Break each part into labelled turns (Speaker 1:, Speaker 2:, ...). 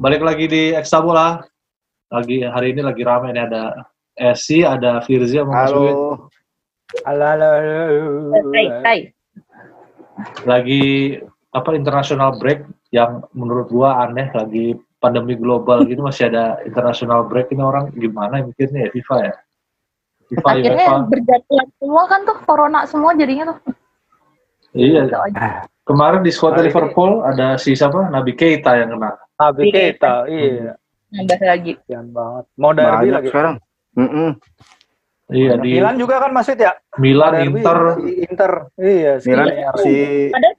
Speaker 1: balik lagi di Ekstra Bola. Lagi hari ini lagi ramai nih ada Esi, ada Firzi sama Mas.
Speaker 2: Halo.
Speaker 3: Halo, halo, halo.
Speaker 4: Hai, hai.
Speaker 1: Lagi apa international break yang menurut gua aneh lagi pandemi global gitu masih ada international break ini orang gimana mikirnya ya FIFA ya. FIFA
Speaker 4: Akhirnya
Speaker 1: UEFA.
Speaker 4: berjatuhan semua kan tuh corona semua jadinya tuh.
Speaker 1: Iya.
Speaker 4: Gitu.
Speaker 1: Kemarin di
Speaker 3: ini-
Speaker 1: Liverpool ada si siapa? Nabi Keita yang kena.
Speaker 3: Nabi
Speaker 4: Iya.
Speaker 3: Keita, iya.
Speaker 4: Nambah lagi.
Speaker 3: Kasian banget. Mau derby
Speaker 2: Banyak
Speaker 3: lagi.
Speaker 2: sekarang. Mm-mm.
Speaker 1: Iya di
Speaker 3: Milan juga kan Mas Wid ya?
Speaker 1: Milan,
Speaker 3: Derby,
Speaker 1: Inter.
Speaker 3: si Inter. Iya,
Speaker 2: Milan si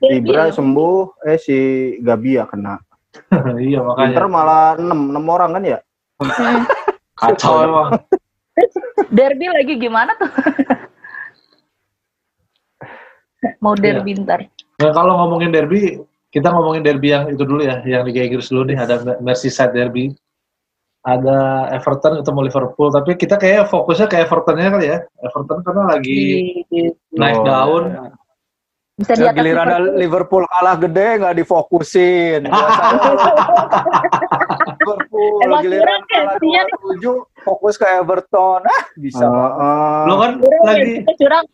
Speaker 2: Ibra
Speaker 4: ya.
Speaker 2: sembuh, eh si Gabia kena.
Speaker 1: iya
Speaker 2: Inter
Speaker 1: makanya
Speaker 2: malah 6, 6 orang kan ya?
Speaker 4: Hmm.
Speaker 1: kacau emang.
Speaker 4: Derby lagi gimana tuh? Mau derby ntar.
Speaker 1: Nah, kalau ngomongin derby, kita ngomongin derby yang itu dulu ya, yang Liga Inggris dulu nih, ada Merseyside derby. Ada Everton ketemu Liverpool, tapi kita kayak fokusnya ke Evertonnya kali ya. Everton karena lagi
Speaker 4: Di,
Speaker 1: naik
Speaker 2: Oh,
Speaker 1: daun.
Speaker 3: Ya.
Speaker 4: bisa
Speaker 3: Ya, giliran ada
Speaker 4: Liverpool.
Speaker 3: Liverpool kalah gede nggak difokusin. Biasanya Liverpool
Speaker 4: Emang
Speaker 3: giliran
Speaker 4: kurang ya,
Speaker 3: kalah
Speaker 4: kasihan.
Speaker 3: 27 fokus ke Everton. Ah, bisa.
Speaker 2: Uh,
Speaker 3: banget.
Speaker 2: uh,
Speaker 1: Lo kan
Speaker 4: Curang ya,
Speaker 1: lagi
Speaker 4: curang.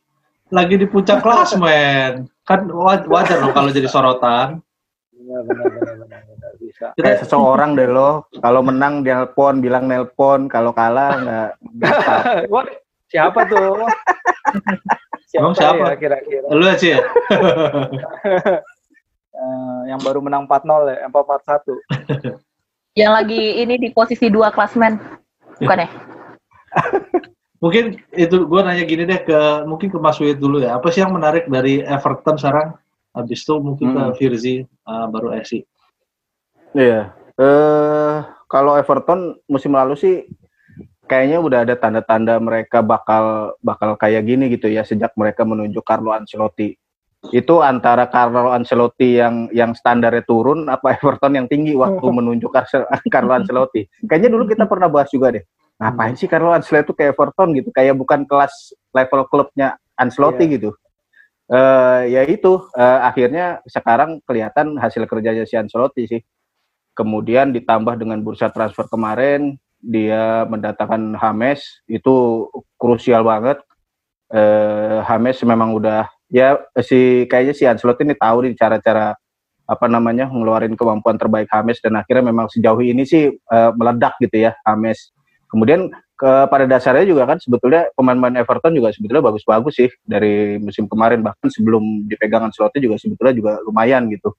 Speaker 1: lagi di puncak kelas, men. Kan wa- wajar dong kalau jadi sorotan.
Speaker 3: Benar, benar, benar, benar, benar, bisa.
Speaker 2: kayak seseorang deh lo. Kalau menang dia nelpon, bilang nelpon. Kalau kalah nggak.
Speaker 3: Wah, siapa tuh?
Speaker 1: Emang siapa?
Speaker 3: ya kira-kira?
Speaker 1: Lu aja ya?
Speaker 3: Eh, yang baru menang 4-0 ya, 4-4-1.
Speaker 4: Yang lagi ini di posisi dua klasmen. Bukan ya?
Speaker 1: Mungkin itu gue nanya gini deh ke mungkin ke Mas Wid dulu ya. Apa sih yang menarik dari Everton sekarang? Habis itu mungkin ke
Speaker 2: Hmm.
Speaker 1: Firzi uh, baru Esi.
Speaker 2: Iya. Eh kalau Everton musim lalu sih kayaknya udah ada tanda-tanda mereka bakal bakal kayak gini gitu ya sejak mereka menunjuk Carlo Ancelotti. Itu antara Carlo Ancelotti yang yang standarnya turun apa Everton yang tinggi waktu menunjuk Carlo Ancelotti. Kayaknya dulu kita pernah bahas juga deh. Ngapain sih Carlo Ancelotti tuh kayak Everton gitu? Kayak bukan kelas level klubnya Ancelotti gitu. Eh ya itu eh, akhirnya sekarang kelihatan hasil kerjanya si Ancelotti sih. Kemudian ditambah dengan bursa transfer kemarin, dia mendatangkan Hames itu krusial banget. Eh, Hames memang udah ya si kayaknya si Ancelotti ini tahu nih cara-cara apa namanya ngeluarin kemampuan terbaik Hames dan akhirnya memang sejauh ini sih eh, meledak gitu ya Hames. Kemudian ke pada dasarnya juga kan sebetulnya pemain-pemain Everton juga sebetulnya bagus-bagus sih dari musim kemarin bahkan sebelum dipegang Ancelotti juga sebetulnya juga lumayan gitu.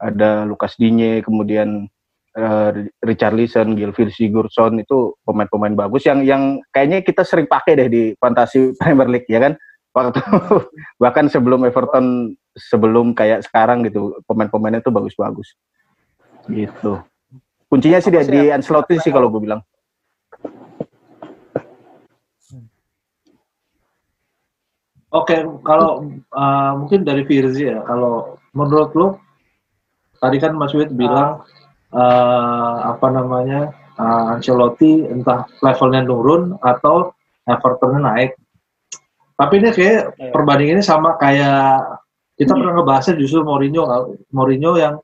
Speaker 2: Ada Lukas Digne, kemudian eh, Richarlison, Gylfi Sigurdsson itu pemain-pemain bagus yang yang kayaknya kita sering pakai deh di fantasi Premier League ya kan. Waktu bahkan sebelum Everton sebelum kayak sekarang gitu pemain-pemainnya itu bagus-bagus. Gitu. Kuncinya sih di, di Ancelotti sih kalau gue bilang.
Speaker 1: Oke, kalau uh, mungkin dari Firzi ya, kalau menurut lo tadi kan Mas Wid bilang uh, apa namanya uh, Ancelotti entah levelnya turun atau Evertonnya naik. Tapi ini kayak
Speaker 3: Iya.
Speaker 1: perbandingannya sama kayak kita pernah ngebahasnya justru Mourinho, Mourinho yang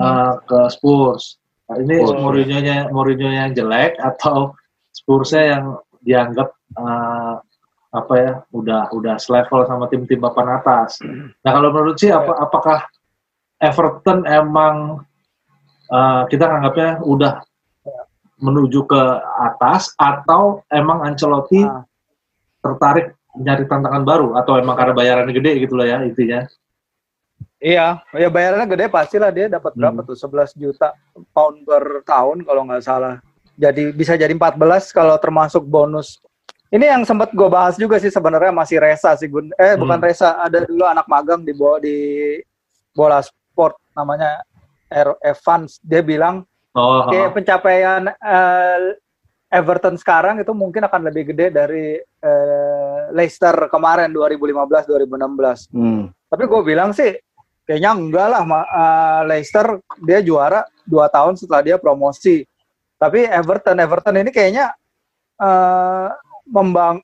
Speaker 1: uh, ke Spurs. Nah, ini
Speaker 2: Spurs,
Speaker 1: Mourinho-nya Mourinho yang jelek atau Spursnya yang dianggap uh, apa ya udah udah selevel sama tim-tim papan atas. Nah kalau menurut sih apa apakah Everton emang uh, kita anggapnya udah menuju ke atas atau emang Ancelotti
Speaker 3: Ah.
Speaker 1: tertarik nyari tantangan baru atau emang karena bayarannya gede gitu lah ya intinya.
Speaker 3: Iya, ya bayarannya gede pastilah dia dapat berapa
Speaker 1: Hmm.
Speaker 3: tuh 11 juta pound per tahun kalau nggak salah. Jadi bisa jadi 14 kalau termasuk bonus. Ini yang sempat gue bahas juga sih sebenarnya masih Resa sih Gun. Eh bukan
Speaker 1: Hmm.
Speaker 3: Resa, ada dulu anak magang di bo- di bola sport namanya R Evans. Dia bilang
Speaker 1: Oh,
Speaker 3: kayak pencapaian eh, Everton sekarang itu mungkin akan lebih gede dari eh, Leicester kemarin 2015-2016.
Speaker 2: Hmm.
Speaker 3: Tapi gue bilang sih kayaknya enggak lah eh, Leicester dia juara dua tahun setelah dia promosi. Tapi Everton Everton ini kayaknya eh, membang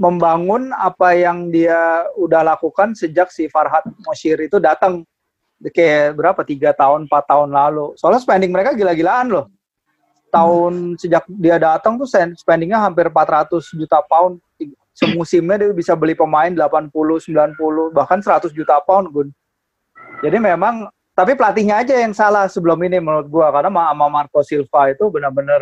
Speaker 3: membangun apa yang dia udah lakukan sejak si Farhad Moshiri itu datang. Kayak berapa? Tiga tahun empat tahun lalu. Soalnya spending mereka gila-gilaan loh. Tahun sejak dia datang tuh spendingnya hampir 400 juta pound. Semusimnya dia bisa beli pemain 80 90 bahkan 100 juta pound Gun. Jadi memang tapi pelatihnya aja yang salah sebelum ini menurut gua. Karena ma- sama Marco Silva itu benar-benar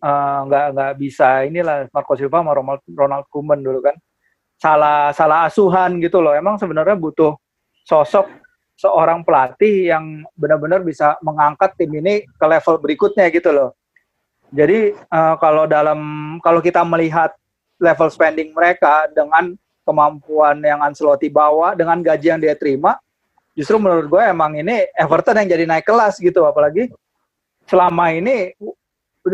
Speaker 3: eh, nggak nggak bisa inilah Marco Silva sama Ronald, Ronald Koeman dulu kan. Salah salah asuhan gitu loh. Emang sebenarnya butuh sosok seorang pelatih yang benar-benar bisa mengangkat tim ini ke level berikutnya gitu loh. Jadi eh, kalau dalam kalau kita melihat level spending mereka dengan kemampuan yang Ancelotti bawa dengan gaji yang dia terima justru menurut gue emang ini Everton yang jadi naik kelas gitu. Apalagi selama ini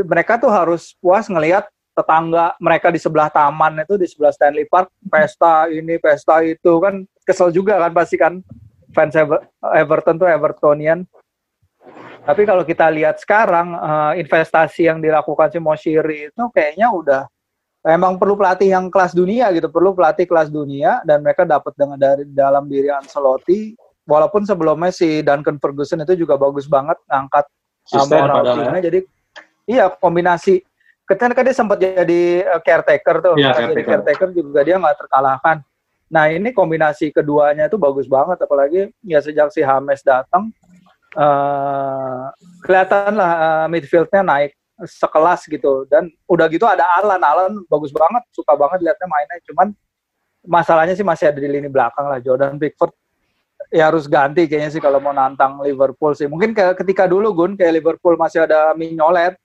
Speaker 3: mereka tuh harus puas ngelihat tetangga mereka di sebelah taman itu di sebelah Stanley Park pesta ini pesta itu kan kesel juga kan pasti kan fans Ever- Everton tuh Evertonian tapi kalau kita lihat sekarang eh, investasi yang dilakukan si Moshiri itu kayaknya udah emang perlu pelatih yang kelas dunia gitu perlu pelatih kelas dunia dan mereka dapat dengan dari dalam diri Ancelotti walaupun sebelumnya si Duncan Ferguson itu juga bagus banget ngangkat moral
Speaker 1: padahal ya.
Speaker 3: jadi iya kombinasi. Ketika kan dia sempat jadi uh, caretaker tuh.
Speaker 1: Iya,
Speaker 3: Pas jadi
Speaker 1: caretaker.
Speaker 3: caretaker juga dia nggak terkalahkan. Nah ini kombinasi keduanya itu bagus banget apalagi ya sejak si Hames datang eh kelihatan lah eh, midfieldnya naik sekelas gitu. Dan udah gitu ada Alan. Alan bagus banget suka banget liatnya mainnya. Cuman masalahnya sih masih ada di lini belakang lah. Jordan Pickford ya harus ganti kayaknya sih kalau mau nantang Liverpool sih. Mungkin kayak ketika dulu Gun kayak Liverpool masih ada Mignolet.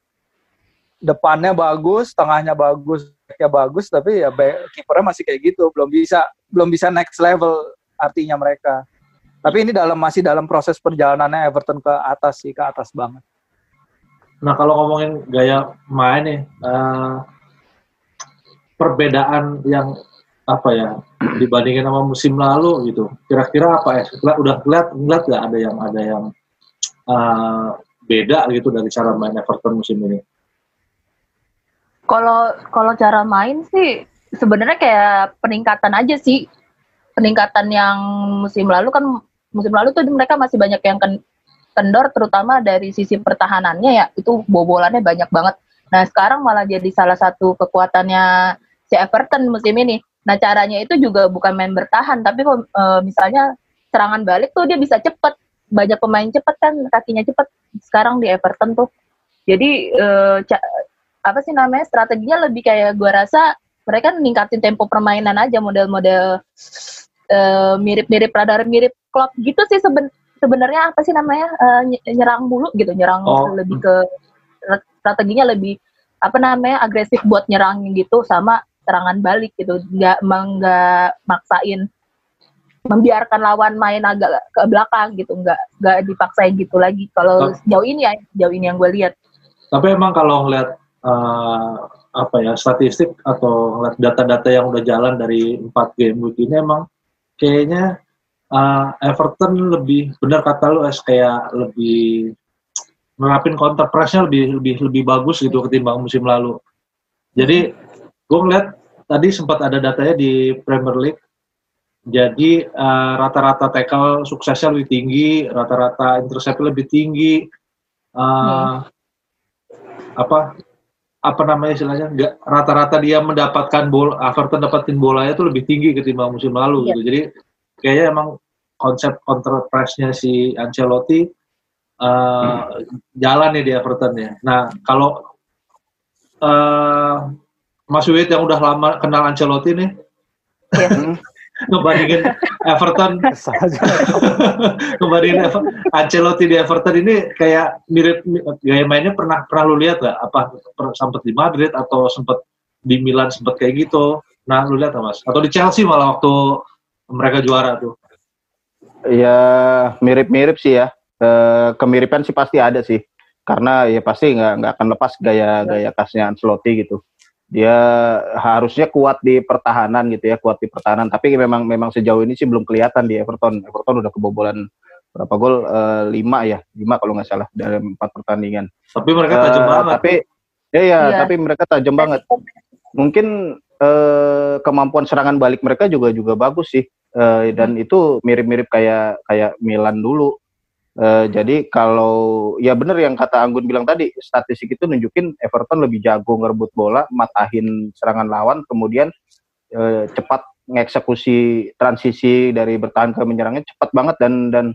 Speaker 3: Depannya bagus, tengahnya bagus, backnya bagus, tapi ya kipernya masih kayak gitu, belum bisa belum bisa next level artinya mereka. Tapi ini dalam masih dalam proses perjalanannya Everton ke atas sih, ke atas banget.
Speaker 1: Nah kalau ngomongin gaya main nih, eh, perbedaan yang apa ya dibandingin sama musim lalu gitu. Kira-kira apa ya? Udah ngeliat ngeliat nggak ada yang ada yang eh, beda gitu dari cara main Everton musim ini?
Speaker 4: Kalau kalau cara main sih sebenarnya kayak peningkatan aja sih. Peningkatan yang musim lalu kan musim lalu tuh mereka masih banyak yang ken- kendor terutama dari sisi pertahanannya ya itu bobolannya banyak banget. Nah, sekarang malah jadi salah satu kekuatannya si Everton musim ini. Nah, caranya itu juga bukan main bertahan tapi eh, misalnya serangan balik tuh dia bisa cepet. Banyak pemain cepet kan kakinya cepet sekarang di Everton tuh. Jadi ca- apa sih namanya strateginya lebih kayak gua rasa mereka ningkatin tempo permainan aja model-model eh, mirip-mirip radar mirip klub gitu sih seben sebenarnya apa sih namanya ny- nyerang mulu gitu nyerang
Speaker 1: Oh.
Speaker 4: lebih ke strateginya lebih apa namanya agresif buat nyerang gitu sama serangan balik gitu. Nggak nggak maksain membiarkan lawan main agak ke belakang gitu. Nggak nggak dipaksain gitu lagi. Kalau jauh ini ya jauh ini yang gue lihat.
Speaker 1: Tapi emang kalau ngeliat eh, apa ya statistik atau data-data yang udah jalan dari empat game week ini emang kayaknya eh, Everton lebih benar kata lu es kayak lebih nerapin counter pressnya lebih lebih lebih bagus gitu ketimbang musim lalu. Jadi gue ngeliat tadi sempat ada datanya di Premier League. Jadi eh, rata-rata tackle suksesnya lebih tinggi, rata-rata intercept lebih tinggi. Eh, apa apa namanya istilahnya nggak rata-rata dia mendapatkan bola Everton dapatin bolanya itu lebih tinggi ketimbang musim lalu
Speaker 4: Iya.
Speaker 1: gitu jadi kayaknya emang konsep counter pressnya si Ancelotti eh, jalan nih di Everton ya nah kalau eh Mas Wid yang udah lama kenal Ancelotti nih
Speaker 4: Iya.
Speaker 1: Ngebandingin Everton
Speaker 3: aja.
Speaker 1: kembali Ancelotti di Everton ini kayak mirip mi- gaya mainnya pernah pernah lu lihat gak apa sempat di Madrid atau sempat di Milan sempat kayak gitu nah lu lihat nggak, mas atau di Chelsea malah waktu mereka juara tuh
Speaker 2: Ya mirip-mirip sih ya. Eh, kemiripan sih pasti ada sih. Karena ya pasti nggak nggak akan lepas gaya-gaya khasnya Ancelotti gitu. Dia harusnya kuat di pertahanan gitu ya, kuat di pertahanan. Tapi memang memang sejauh ini sih belum kelihatan di Everton. Everton udah kebobolan berapa gol? Eh, lima ya, lima kalau nggak salah dari empat pertandingan.
Speaker 1: tapi mereka tajam
Speaker 2: Eh,
Speaker 1: banget
Speaker 2: Tapi ya, ya
Speaker 4: Iya.
Speaker 2: tapi mereka tajam banget. Mungkin eh, kemampuan serangan balik mereka juga juga bagus sih. uh, dan itu mirip-mirip kayak kayak Milan dulu. Uh, jadi kalau ya bener yang kata Anggun bilang tadi, statistik itu nunjukin Everton lebih jago ngerebut bola, matahin serangan lawan, kemudian uh, cepat mengeksekusi transisi dari bertahan ke menyerangnya cepat banget dan dan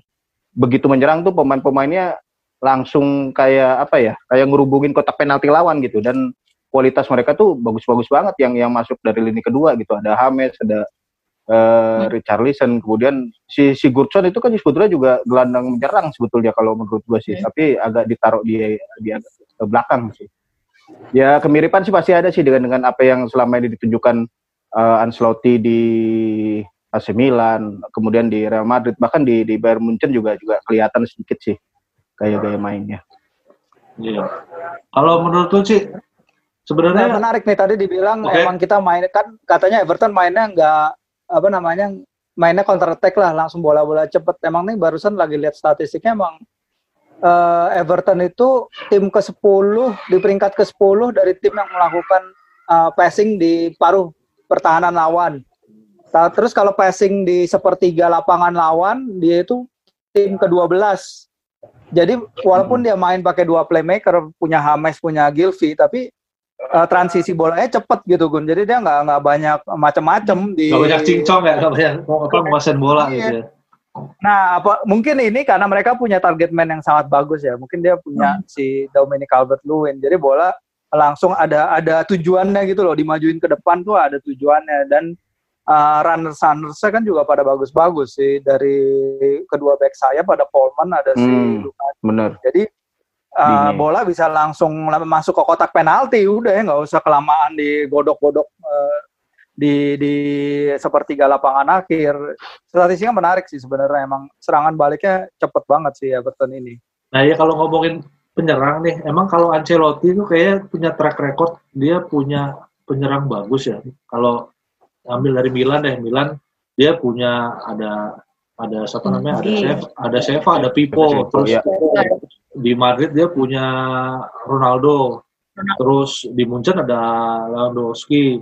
Speaker 2: begitu menyerang tuh pemain-pemainnya langsung kayak apa ya kayak ngerubungin kotak penalti lawan gitu. Dan kualitas mereka tuh bagus-bagus banget yang yang masuk dari lini kedua gitu. Ada Hames ada uh, Richarlison kemudian si si Gurtson itu kan sebetulnya juga gelandang menyerang sebetulnya kalau menurut gue sih hmm. tapi agak ditaruh di di agak ke belakang sih ya kemiripan sih pasti ada sih dengan dengan apa yang selama ini ditunjukkan uh, Ancelotti di AC Milan, kemudian di Real Madrid, bahkan di di Bayern Munchen juga juga kelihatan sedikit sih kayak gaya mainnya.
Speaker 1: Iya. Kalau menurut lu sih sebenarnya
Speaker 3: nah, menarik nih tadi dibilang okay. emang kita main kan katanya Everton mainnya nggak apa namanya mainnya counter attack lah langsung bola-bola cepet. Emang nih barusan lagi lihat statistiknya emang uh, Everton itu tim ke-10 di peringkat ke-10 dari tim yang melakukan uh, passing di paruh pertahanan lawan. Terus kalau passing di sepertiga lapangan lawan, dia itu tim ke-12. Jadi walaupun dia main pakai dua playmaker, punya Hames, punya Gilvi, tapi uh, transisi bolanya cepet gitu Gun. Jadi dia nggak nggak banyak macam-macam di.
Speaker 1: Nggak banyak cincong ya, nggak banyak apa menguasain bola iya. gitu. Ya.
Speaker 3: Nah, apa mungkin ini karena mereka punya target man yang sangat bagus ya. Mungkin dia punya hmm. si Dominic Calvert-Lewin. Jadi bola langsung ada ada tujuannya gitu loh dimajuin ke depan tuh ada tujuannya dan uh, runners runners kan juga pada bagus-bagus sih dari kedua back saya pada Polman ada hmm, si
Speaker 2: bener.
Speaker 3: jadi uh, bola bisa langsung masuk ke kotak penalti udah ya nggak usah kelamaan di godok-godok uh, di di sepertiga lapangan akhir statistiknya menarik sih sebenarnya emang serangan baliknya cepet banget sih Everton ini
Speaker 1: nah ya kalau ngomongin penyerang nih. Emang kalau Ancelotti itu kayak punya track record, dia punya penyerang bagus ya. Kalau ambil dari Milan deh, Milan dia punya ada ada siapa namanya? Ada Chef, ada Seva, ada Pipo, terus ya. Di Madrid dia punya Ronaldo. Terus di Munchen ada Lewandowski.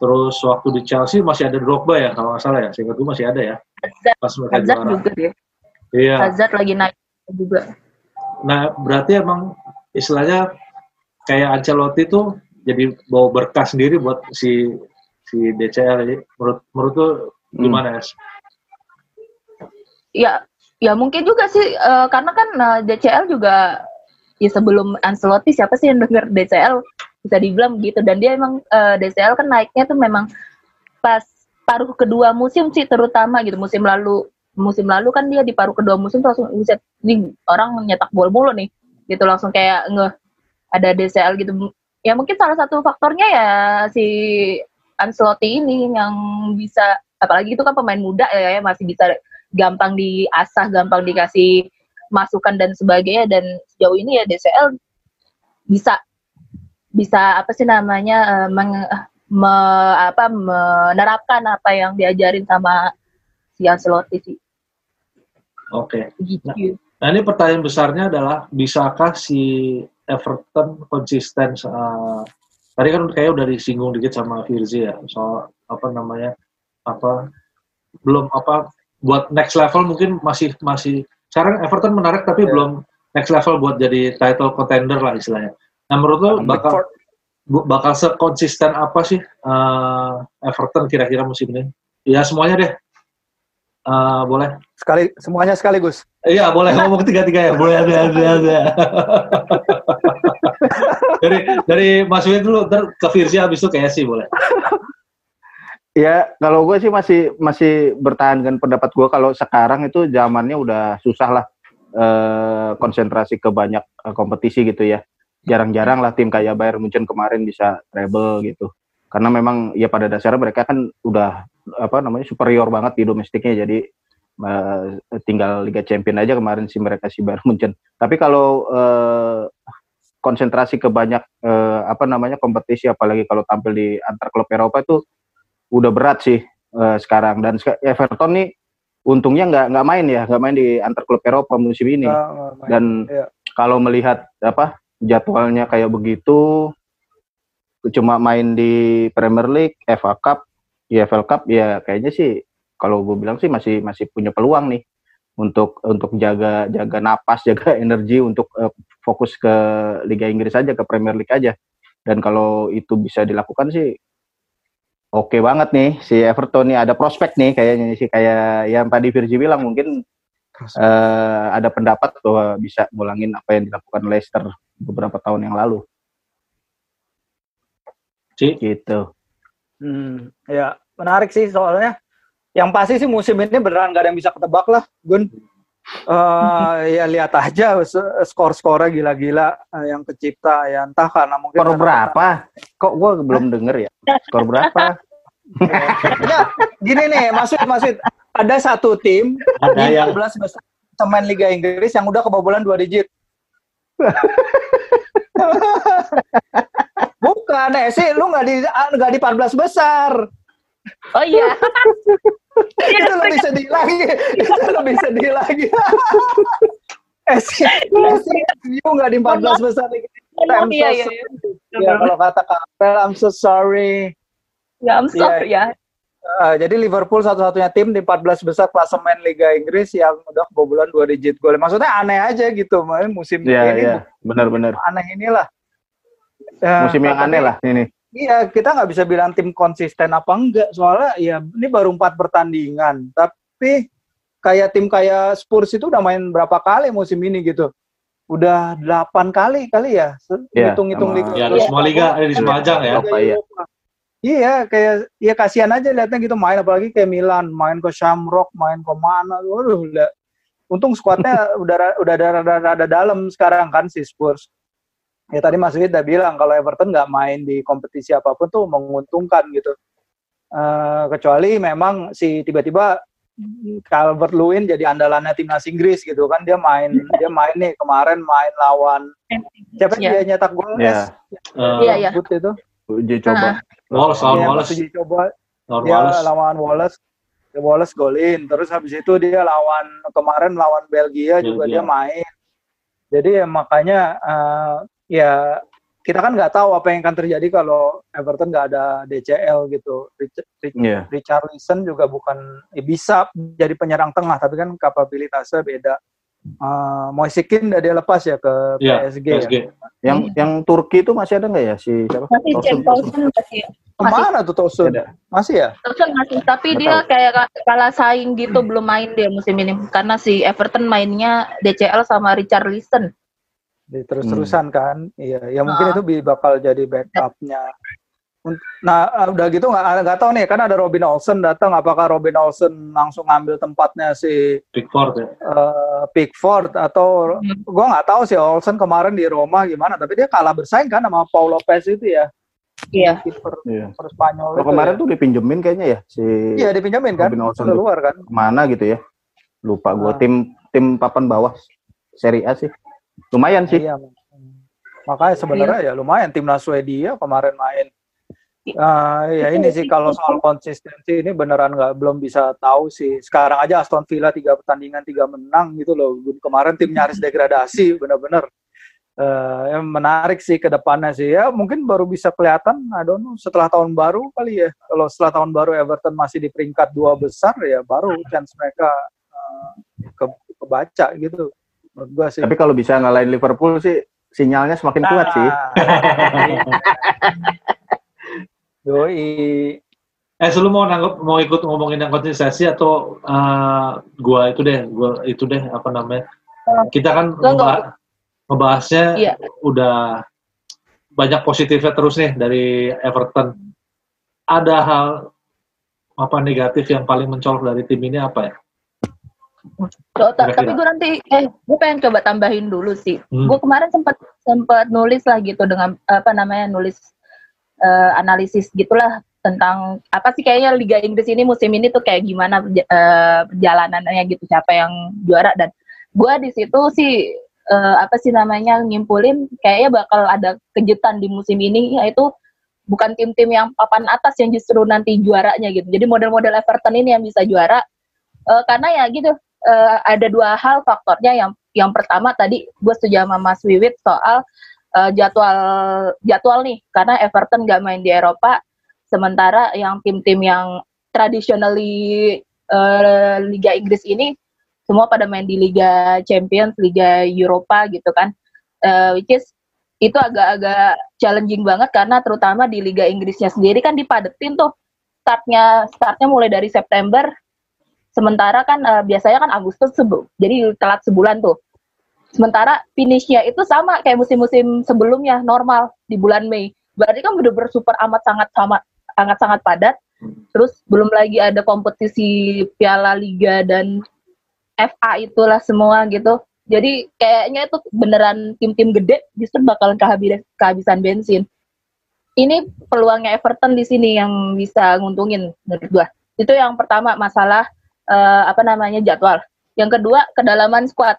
Speaker 1: Terus waktu di Chelsea masih ada Drogba ya kalau nggak salah ya. Seingat gue masih ada ya.
Speaker 4: Pas mereka Hazard juga ya. Iya. Hazard lagi naik juga.
Speaker 1: Nah, berarti emang istilahnya kayak Ancelotti tuh jadi bawa berkah sendiri buat si si DCL. Menurut menurut tuh hmm. gimana ya?
Speaker 4: Ya, ya mungkin juga sih uh, karena kan uh, eh, DCL juga ya sebelum Ancelotti siapa sih yang denger DCL bisa dibilang gitu dan dia emang uh, eh, DCL kan naiknya tuh memang pas paruh kedua musim sih terutama gitu. Musim lalu musim lalu kan dia di paruh kedua musim langsung bisa nih orang nyetak gol mulu nih. Gitu langsung kayak nge ada DCL gitu. Ya mungkin salah satu faktornya ya si Ancelotti ini yang bisa apalagi itu kan pemain muda ya, ya masih bisa gampang diasah gampang dikasih masukan dan sebagainya dan sejauh ini ya DCL bisa bisa apa sih namanya uh, meng, me, apa menerapkan apa yang diajarin sama si Ancelotti sih.
Speaker 1: Oke. Okay. Gitu. Nah, nah ini pertanyaan besarnya adalah bisakah si Everton konsisten uh, tadi kan kayak udah disinggung dikit sama Firzi ya soal apa namanya apa belum apa buat next level mungkin masih masih sekarang Everton menarik tapi yeah. belum next level buat jadi title contender lah istilahnya. Nah menurut lo bakal bakal sekonsisten apa sih uh, Everton kira-kira musim ini? Ya semuanya deh. Uh, boleh.
Speaker 3: Sekali semuanya sekaligus.
Speaker 1: Iya, boleh ngomong tiga-tiga ya. Boleh ada ada ada. dari dari Mas Win dulu ntar ke Firsi habis itu kayak sih boleh.
Speaker 2: Ya, kalau gue sih masih masih bertahan dengan pendapat gue kalau sekarang itu zamannya udah susah lah eh, konsentrasi ke banyak eh, kompetisi gitu ya. Jarang-jarang lah tim kayak Bayern Munchen kemarin bisa treble gitu. Karena memang ya pada dasarnya mereka kan udah apa namanya superior banget di domestiknya jadi uh, tinggal Liga Champion aja kemarin sih mereka si Bayern Munchen. Tapi kalau uh, konsentrasi ke banyak uh, apa namanya kompetisi apalagi kalau tampil di antar klub Eropa itu udah berat sih uh, sekarang dan Everton nih untungnya nggak nggak main ya nggak main di antar klub Eropa musim ini nah, dan iya. kalau melihat apa jadwalnya kayak begitu cuma main di Premier League, FA Cup, EFL Cup ya kayaknya sih kalau gue bilang sih masih masih punya peluang nih untuk untuk jaga jaga napas, jaga energi untuk uh, fokus ke Liga Inggris aja, ke Premier League aja. Dan kalau itu bisa dilakukan sih oke okay banget nih si Everton nih ada prospek nih kayaknya sih kayak yang tadi Virgi bilang mungkin uh, ada pendapat bahwa bisa ngulangin apa yang dilakukan Leicester beberapa tahun yang lalu.
Speaker 1: Ci?
Speaker 2: Gitu.
Speaker 3: Hmm, ya menarik sih soalnya. Yang pasti sih musim ini beneran gak ada yang bisa ketebak lah, Gun. Uh, ya lihat aja skor-skornya gila-gila uh, yang kecipta ya. Entah karena mungkin
Speaker 2: skor berapa? Kok gue belum denger ya? Skor berapa?
Speaker 3: Ya, gini nih maksud maksud. Ada satu tim
Speaker 1: ada yang
Speaker 3: 12 besar pemain Liga Inggris yang udah kebobolan dua digit. Bukan eh sih lu nggak di nggak di 14 besar.
Speaker 4: Oh iya.
Speaker 3: itu lebih sedih lagi. Itu lebih sedih lagi. sih, sih, nggak di 14 besar lagi. I'm so
Speaker 4: Iya, iya,
Speaker 3: sorry.
Speaker 4: iya.
Speaker 3: Ya, kalau kata Kapel, I'm so sorry.
Speaker 4: Ya, I'm sorry ya.
Speaker 3: Uh, jadi Liverpool satu-satunya tim di 14 besar klasemen Liga Inggris yang udah kebobolan dua digit gol. Maksudnya aneh aja gitu, musim
Speaker 2: Iya,
Speaker 3: ini
Speaker 2: iya. Benar-benar.
Speaker 3: aneh inilah. Ya,
Speaker 2: Musim yang aneh lah ini.
Speaker 3: Iya, kita nggak bisa bilang tim konsisten apa enggak. Soalnya ya ini baru empat pertandingan. Tapi kayak tim kayak Spurs itu udah main berapa kali musim ini gitu. Udah delapan kali kali ya. Se-
Speaker 2: Iya,
Speaker 3: Hitung-hitung
Speaker 2: sama-
Speaker 3: liga.
Speaker 1: Ya, di semua liga, eh, di semua ajang ya.
Speaker 2: Eropa, iya.
Speaker 3: Iya, kayak ya kasihan aja lihatnya gitu main apalagi kayak Milan, main ke Shamrock, main ke mana. Waduh, udah untung skuadnya udah udah ada rada, rada dalam sekarang kan si Spurs. Ya tadi Mas Wid udah bilang kalau Everton nggak main di kompetisi apa pun tuh menguntungkan gitu. Eh, kecuali memang si tiba-tiba Calvert Lewin jadi andalannya timnas Inggris gitu kan dia main dia main nih kemarin main lawan siapa
Speaker 4: Iya.
Speaker 3: dia nyetak gol
Speaker 2: Iya.
Speaker 1: Eh,
Speaker 4: Iya, iya.
Speaker 3: Sebut itu
Speaker 2: Uji coba.
Speaker 1: Wallace, lawan
Speaker 3: Iya,
Speaker 1: Wallace.
Speaker 3: uji coba
Speaker 1: Lawan
Speaker 3: dia
Speaker 1: Wallace.
Speaker 3: lawan Wallace dia Wallace golin terus habis itu dia lawan kemarin lawan Belgia, juga
Speaker 1: Belgia.
Speaker 3: dia main jadi ya makanya eh, ya kita kan nggak tahu apa yang akan terjadi kalau Everton nggak ada DCL gitu Rich- Rich-
Speaker 2: Iya.
Speaker 3: Richarlison juga bukan eh, bisa jadi penyerang tengah tapi kan kapabilitasnya beda Eh, Moisikin udah dia lepas ya ke
Speaker 1: Iya,
Speaker 3: PSG, ya.
Speaker 1: PSG.
Speaker 2: Yang yang Turki itu masih ada nggak ya si siapa?
Speaker 4: Masih
Speaker 2: Tosun, Tosun.
Speaker 4: Masih
Speaker 3: ke mana tuh Tosun
Speaker 2: Ada.
Speaker 3: masih ya
Speaker 4: Towson masih tapi
Speaker 2: Nggak
Speaker 4: dia kayak ka- kalah saing gitu belum main dia musim ini karena si Everton mainnya DCL sama Richarlison.
Speaker 3: Di terus-terusan kan iya ya mungkin
Speaker 4: Ah.
Speaker 3: itu bi- bakal jadi backupnya nah eh, udah gitu nggak nggak tahu nih kan ada Robin Olsen datang apakah Robin Olsen langsung ngambil tempatnya si
Speaker 1: Pickford ya.
Speaker 3: eh, Pickford atau
Speaker 4: Hmm.
Speaker 3: gua nggak tahu sih Olsen kemarin di Roma gimana tapi dia kalah bersaing kan sama Paul Lopez itu ya
Speaker 4: Iya.
Speaker 3: kiper
Speaker 2: Iya.
Speaker 3: Spanyol
Speaker 2: Kalau
Speaker 3: itu
Speaker 2: kemarin
Speaker 3: ya.
Speaker 2: tuh dipinjemin kayaknya ya si
Speaker 3: iya dipinjamin kan
Speaker 2: Robin Olsen
Speaker 3: Udah
Speaker 2: tuh.
Speaker 3: luar kan
Speaker 2: ke mana gitu ya. Lupa
Speaker 3: Ah.
Speaker 2: gua tim tim papan bawah Serie A sih. Lumayan sih.
Speaker 3: Iya. Makanya sebenarnya ya lumayan timnas Swedia kemarin main. Ah, ya ini sih kalau soal konsistensi ini beneran nggak belum bisa tahu sih. Sekarang aja Aston Villa tiga pertandingan tiga menang gitu loh. Kemarin tim nyaris degradasi bener-bener. Eh, yang menarik sih ke depannya sih ya mungkin baru bisa kelihatan I don't know, setelah tahun baru kali ya kalau setelah tahun baru Everton masih di peringkat dua besar ya baru chance mereka eh, ke kebaca gitu menurut gua sih
Speaker 2: Tapi kalau bisa ngalahin Liverpool sih sinyalnya semakin kuat sih.
Speaker 3: Doi.
Speaker 1: Eh, sebelum mau nanggap mau ikut ngomongin yang konsistensi atau eh, gua itu deh, gua itu deh apa namanya? Kita kan ngeba- ngebahasnya
Speaker 4: Iya.
Speaker 1: udah banyak positifnya terus nih dari Everton. Ada hal apa negatif yang paling mencolok dari tim ini apa ya?
Speaker 4: So, ta- tapi gue nanti eh gue pengen coba tambahin dulu sih.
Speaker 1: Hmm.
Speaker 4: Gue kemarin sempat sempat nulis lah gitu dengan apa namanya nulis eh, analisis gitulah tentang apa sih kayaknya Liga Inggris ini musim ini tuh kayak gimana eh, perjalanannya gitu siapa yang juara dan gue di situ sih eh, apa sih namanya nyimpulin kayaknya bakal ada kejutan di musim ini yaitu bukan tim-tim yang papan atas yang justru nanti juaranya gitu. Jadi model-model Everton ini yang bisa juara Eh, karena ya gitu eh, ada dua hal faktornya yang yang pertama tadi gue setuju sama Mas Wiwit soal eh, jadwal jadwal nih karena Everton gak main di Eropa sementara yang tim-tim yang traditionally eh, Liga Inggris ini semua pada main di Liga Champions, Liga Eropa gitu kan. Eh, which is itu agak-agak challenging banget karena terutama di Liga Inggrisnya sendiri kan dipadetin tuh startnya startnya mulai dari September sementara kan eh, biasanya kan Agustus sebu- jadi telat sebulan tuh. Sementara finishnya itu sama kayak musim-musim sebelumnya normal di bulan Mei. Berarti kan bener-bener super amat sangat sama sangat sangat padat. Terus belum lagi ada kompetisi Piala Liga dan FA itulah semua gitu. Jadi kayaknya itu beneran tim-tim gede justru bakalan kehabisan kehabisan bensin. Ini peluangnya Everton di sini yang bisa nguntungin menurut gua. Itu yang pertama masalah eh, apa namanya jadwal. Yang kedua kedalaman squad.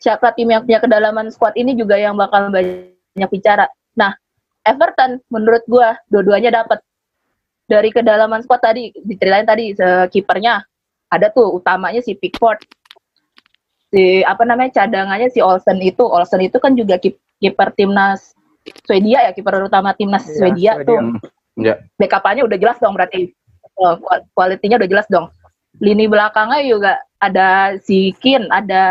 Speaker 4: Siapa tim yang punya kedalaman squad ini juga yang bakal banyak bicara. Nah Everton menurut gua dua-duanya dapat dari kedalaman squad tadi diceritain tadi kipernya. Ada tuh utamanya si Pickford. Si apa namanya cadangannya si Olsen itu. Olsen itu kan juga kip- kiper timnas Swedia ya kiper utama timnas
Speaker 3: Iya,
Speaker 4: Swedia,
Speaker 3: Swedia.
Speaker 4: tuh.
Speaker 2: Ya.
Speaker 4: backup-nya udah jelas dong berarti. Kual- kualitinya udah jelas dong lini belakangnya juga ada si Kin ada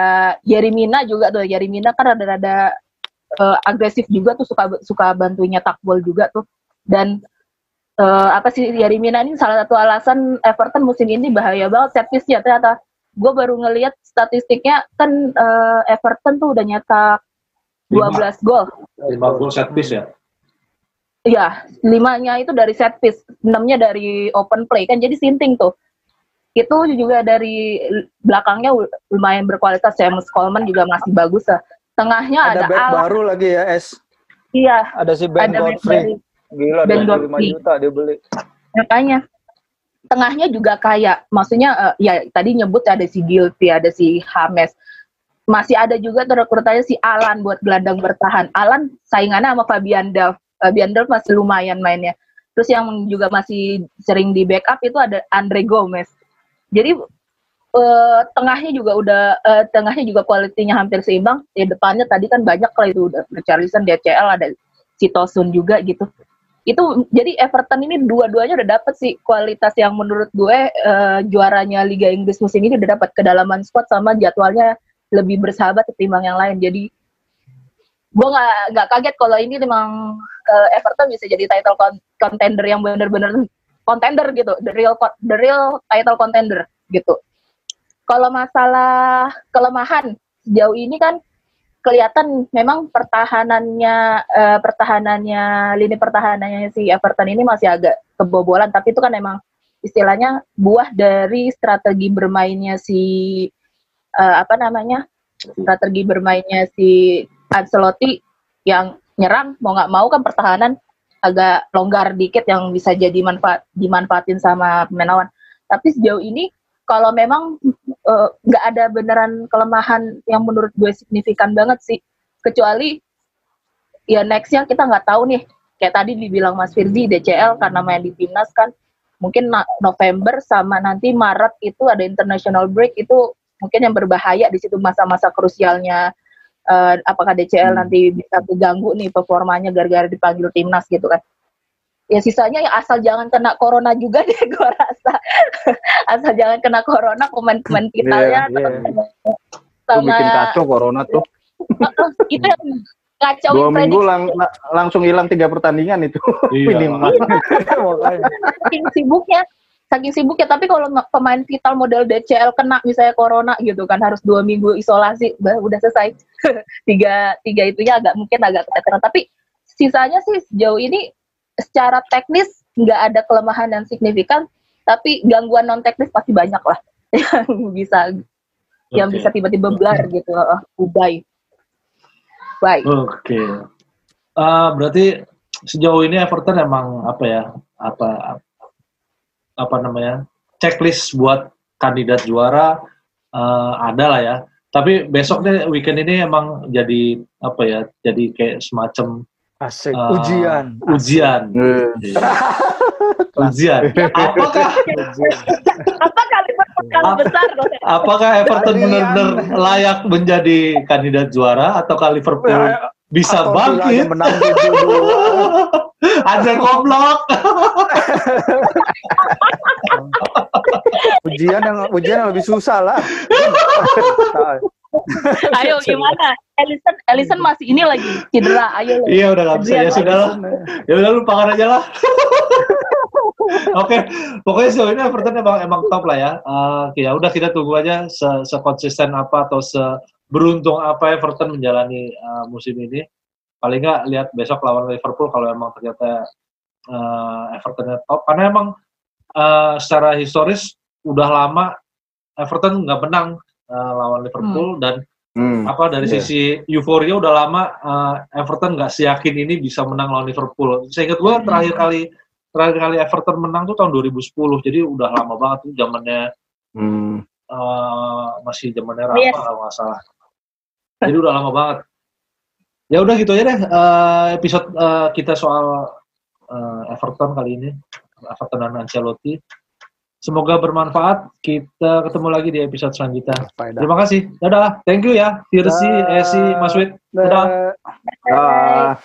Speaker 4: Yerimina juga tuh. Yerimina kan rada-rada eh, agresif juga tuh suka suka bantunya takbol juga tuh. Dan eh, apa sih Yerimina ini salah satu alasan Everton musim ini bahaya banget set piece-nya ternyata gue baru ngelihat statistiknya kan eh, Everton tuh udah nyetak 12 gol.
Speaker 1: 5 gol set piece ya.
Speaker 4: Iya, limanya itu dari set piece, enamnya dari open play. Kan jadi sinting tuh. Itu juga dari belakangnya lumayan berkualitas James Coleman juga masih bagus lah. Tengahnya
Speaker 3: Ada
Speaker 4: ada,
Speaker 3: back
Speaker 4: Alan.
Speaker 3: baru lagi ya, Es.
Speaker 4: Iya,
Speaker 3: Ada si Ben
Speaker 4: ada
Speaker 3: Godfrey. Gila,
Speaker 4: Ben
Speaker 3: 25
Speaker 4: Godfrey.
Speaker 3: juta dia beli.
Speaker 4: makanya tengahnya juga kayak maksudnya eh, ya tadi nyebut ada si Gilty ada si Hames masih ada juga tuh rekrutannya si Alan buat gelandang bertahan Alan saingannya sama Fabian Delph Fabian Delph masih lumayan mainnya terus yang juga masih sering di backup itu ada Andre Gomez jadi eh, tengahnya juga udah eh, tengahnya juga kualitinya hampir seimbang. Ya depannya tadi kan banyak lah itu udah Richarlison DCL ada si Tosun juga gitu. Itu jadi Everton ini dua-duanya udah dapet sih kualitas yang menurut gue eh, juaranya Liga Inggris musim ini udah dapat kedalaman squad sama jadwalnya lebih bersahabat ketimbang yang lain. Jadi gue nggak kaget kalau ini memang eh, Everton bisa jadi title con- contender yang bener-bener contender gitu. The real the real title contender gitu. Kalau masalah kelemahan sejauh ini kan kelihatan memang pertahanannya eh, pertahanannya lini pertahanannya si Everton ini masih agak kebobolan. Tapi itu kan memang istilahnya buah dari strategi bermainnya si eh, apa namanya strategi bermainnya si Ancelotti yang nyerang mau nggak mau kan pertahanan agak longgar dikit yang bisa jadi manfaat dimanfaatin sama pemain lawan. Tapi sejauh ini kalau memang eh, nggak ada beneran kelemahan yang menurut gue signifikan banget sih kecuali ya nextnya kita nggak tahu nih. Kayak tadi dibilang Mas Firzi DCL karena main di timnas kan mungkin November sama nanti Maret itu ada international break itu mungkin yang berbahaya di situ masa-masa krusialnya eh, apakah DCL nanti bisa keganggu nih performanya gara-gara dipanggil timnas gitu kan ya sisanya ya asal jangan kena corona juga deh gue rasa asal jangan kena corona pemain-pemain vitalnya
Speaker 3: Iya, iya.
Speaker 2: Itu
Speaker 4: sama
Speaker 2: bikin kacau corona tuh.
Speaker 4: itu yang kacau
Speaker 2: Dua minggu lang- la- langsung hilang tiga pertandingan itu.
Speaker 1: Iya.
Speaker 2: Minimal.
Speaker 4: Saking sibuknya saking sibuknya tapi kalau ma- pemain vital model DCL kena misalnya corona gitu kan harus dua minggu isolasi udah, udah selesai tiga tiga itunya agak mungkin agak keteteran tapi sisanya sih sejauh ini secara teknis nggak ada kelemahan yang signifikan tapi gangguan non teknis pasti banyak lah yang bisa yang
Speaker 1: Oke.
Speaker 4: bisa tiba-tiba blar gitu uh, ubay baik
Speaker 1: Oke. Ah, berarti sejauh ini Everton emang apa ya? Apa apa namanya? Checklist buat kandidat juara eh, ada lah ya. Tapi besok nih weekend ini emang jadi apa ya? Jadi kayak semacam
Speaker 3: Asik.
Speaker 1: Ah.
Speaker 3: Ujian.
Speaker 1: ujian.
Speaker 2: Eh,
Speaker 1: ujian. Apakah
Speaker 4: apakah Liverpool besar
Speaker 1: apakah Everton benar-benar layak menjadi kandidat juara ataukah Liverpool
Speaker 3: Ya,
Speaker 1: bisa
Speaker 3: Aston Villa aja
Speaker 1: bangkit?
Speaker 3: menang 7-2.
Speaker 1: Ada goblok.
Speaker 3: ujian yang ujian yang lebih susah lah.
Speaker 4: Ayo gimana? Ellison, Ellison masih ini lagi cedera. Ayo.
Speaker 1: Iya udah nggak bisa ya sudah lah. Ya udah lupakan aja lah. Oke, pokoknya sejauh ini Everton emang emang top lah ya. Uh, ya udah kita tunggu aja se sekonsisten apa atau seberuntung apa Everton menjalani uh, musim ini. Paling nggak lihat besok lawan Liverpool kalau emang ternyata uh, Evertonnya top. Karena emang uh, secara historis udah lama Everton nggak menang uh, lawan Liverpool hmm. dan hmm. apa dari yeah. sisi euforia udah lama uh, Everton nggak seyakin ini bisa menang lawan Liverpool. Saya ingat gue hmm. terakhir kali terakhir kali Everton menang tuh tahun 2010 jadi udah lama banget tuh zamannya hmm. uh, masih zamannya Rafa yes. kalau nggak salah jadi udah lama banget ya udah gitu aja deh uh, episode uh, kita soal uh, Everton kali ini Everton dan Ancelotti Semoga bermanfaat. Kita ketemu lagi di episode selanjutnya. Terima kasih. Dadah. Thank you ya. Tirsi, Esi, Mas Wid. Dadah. Dadah.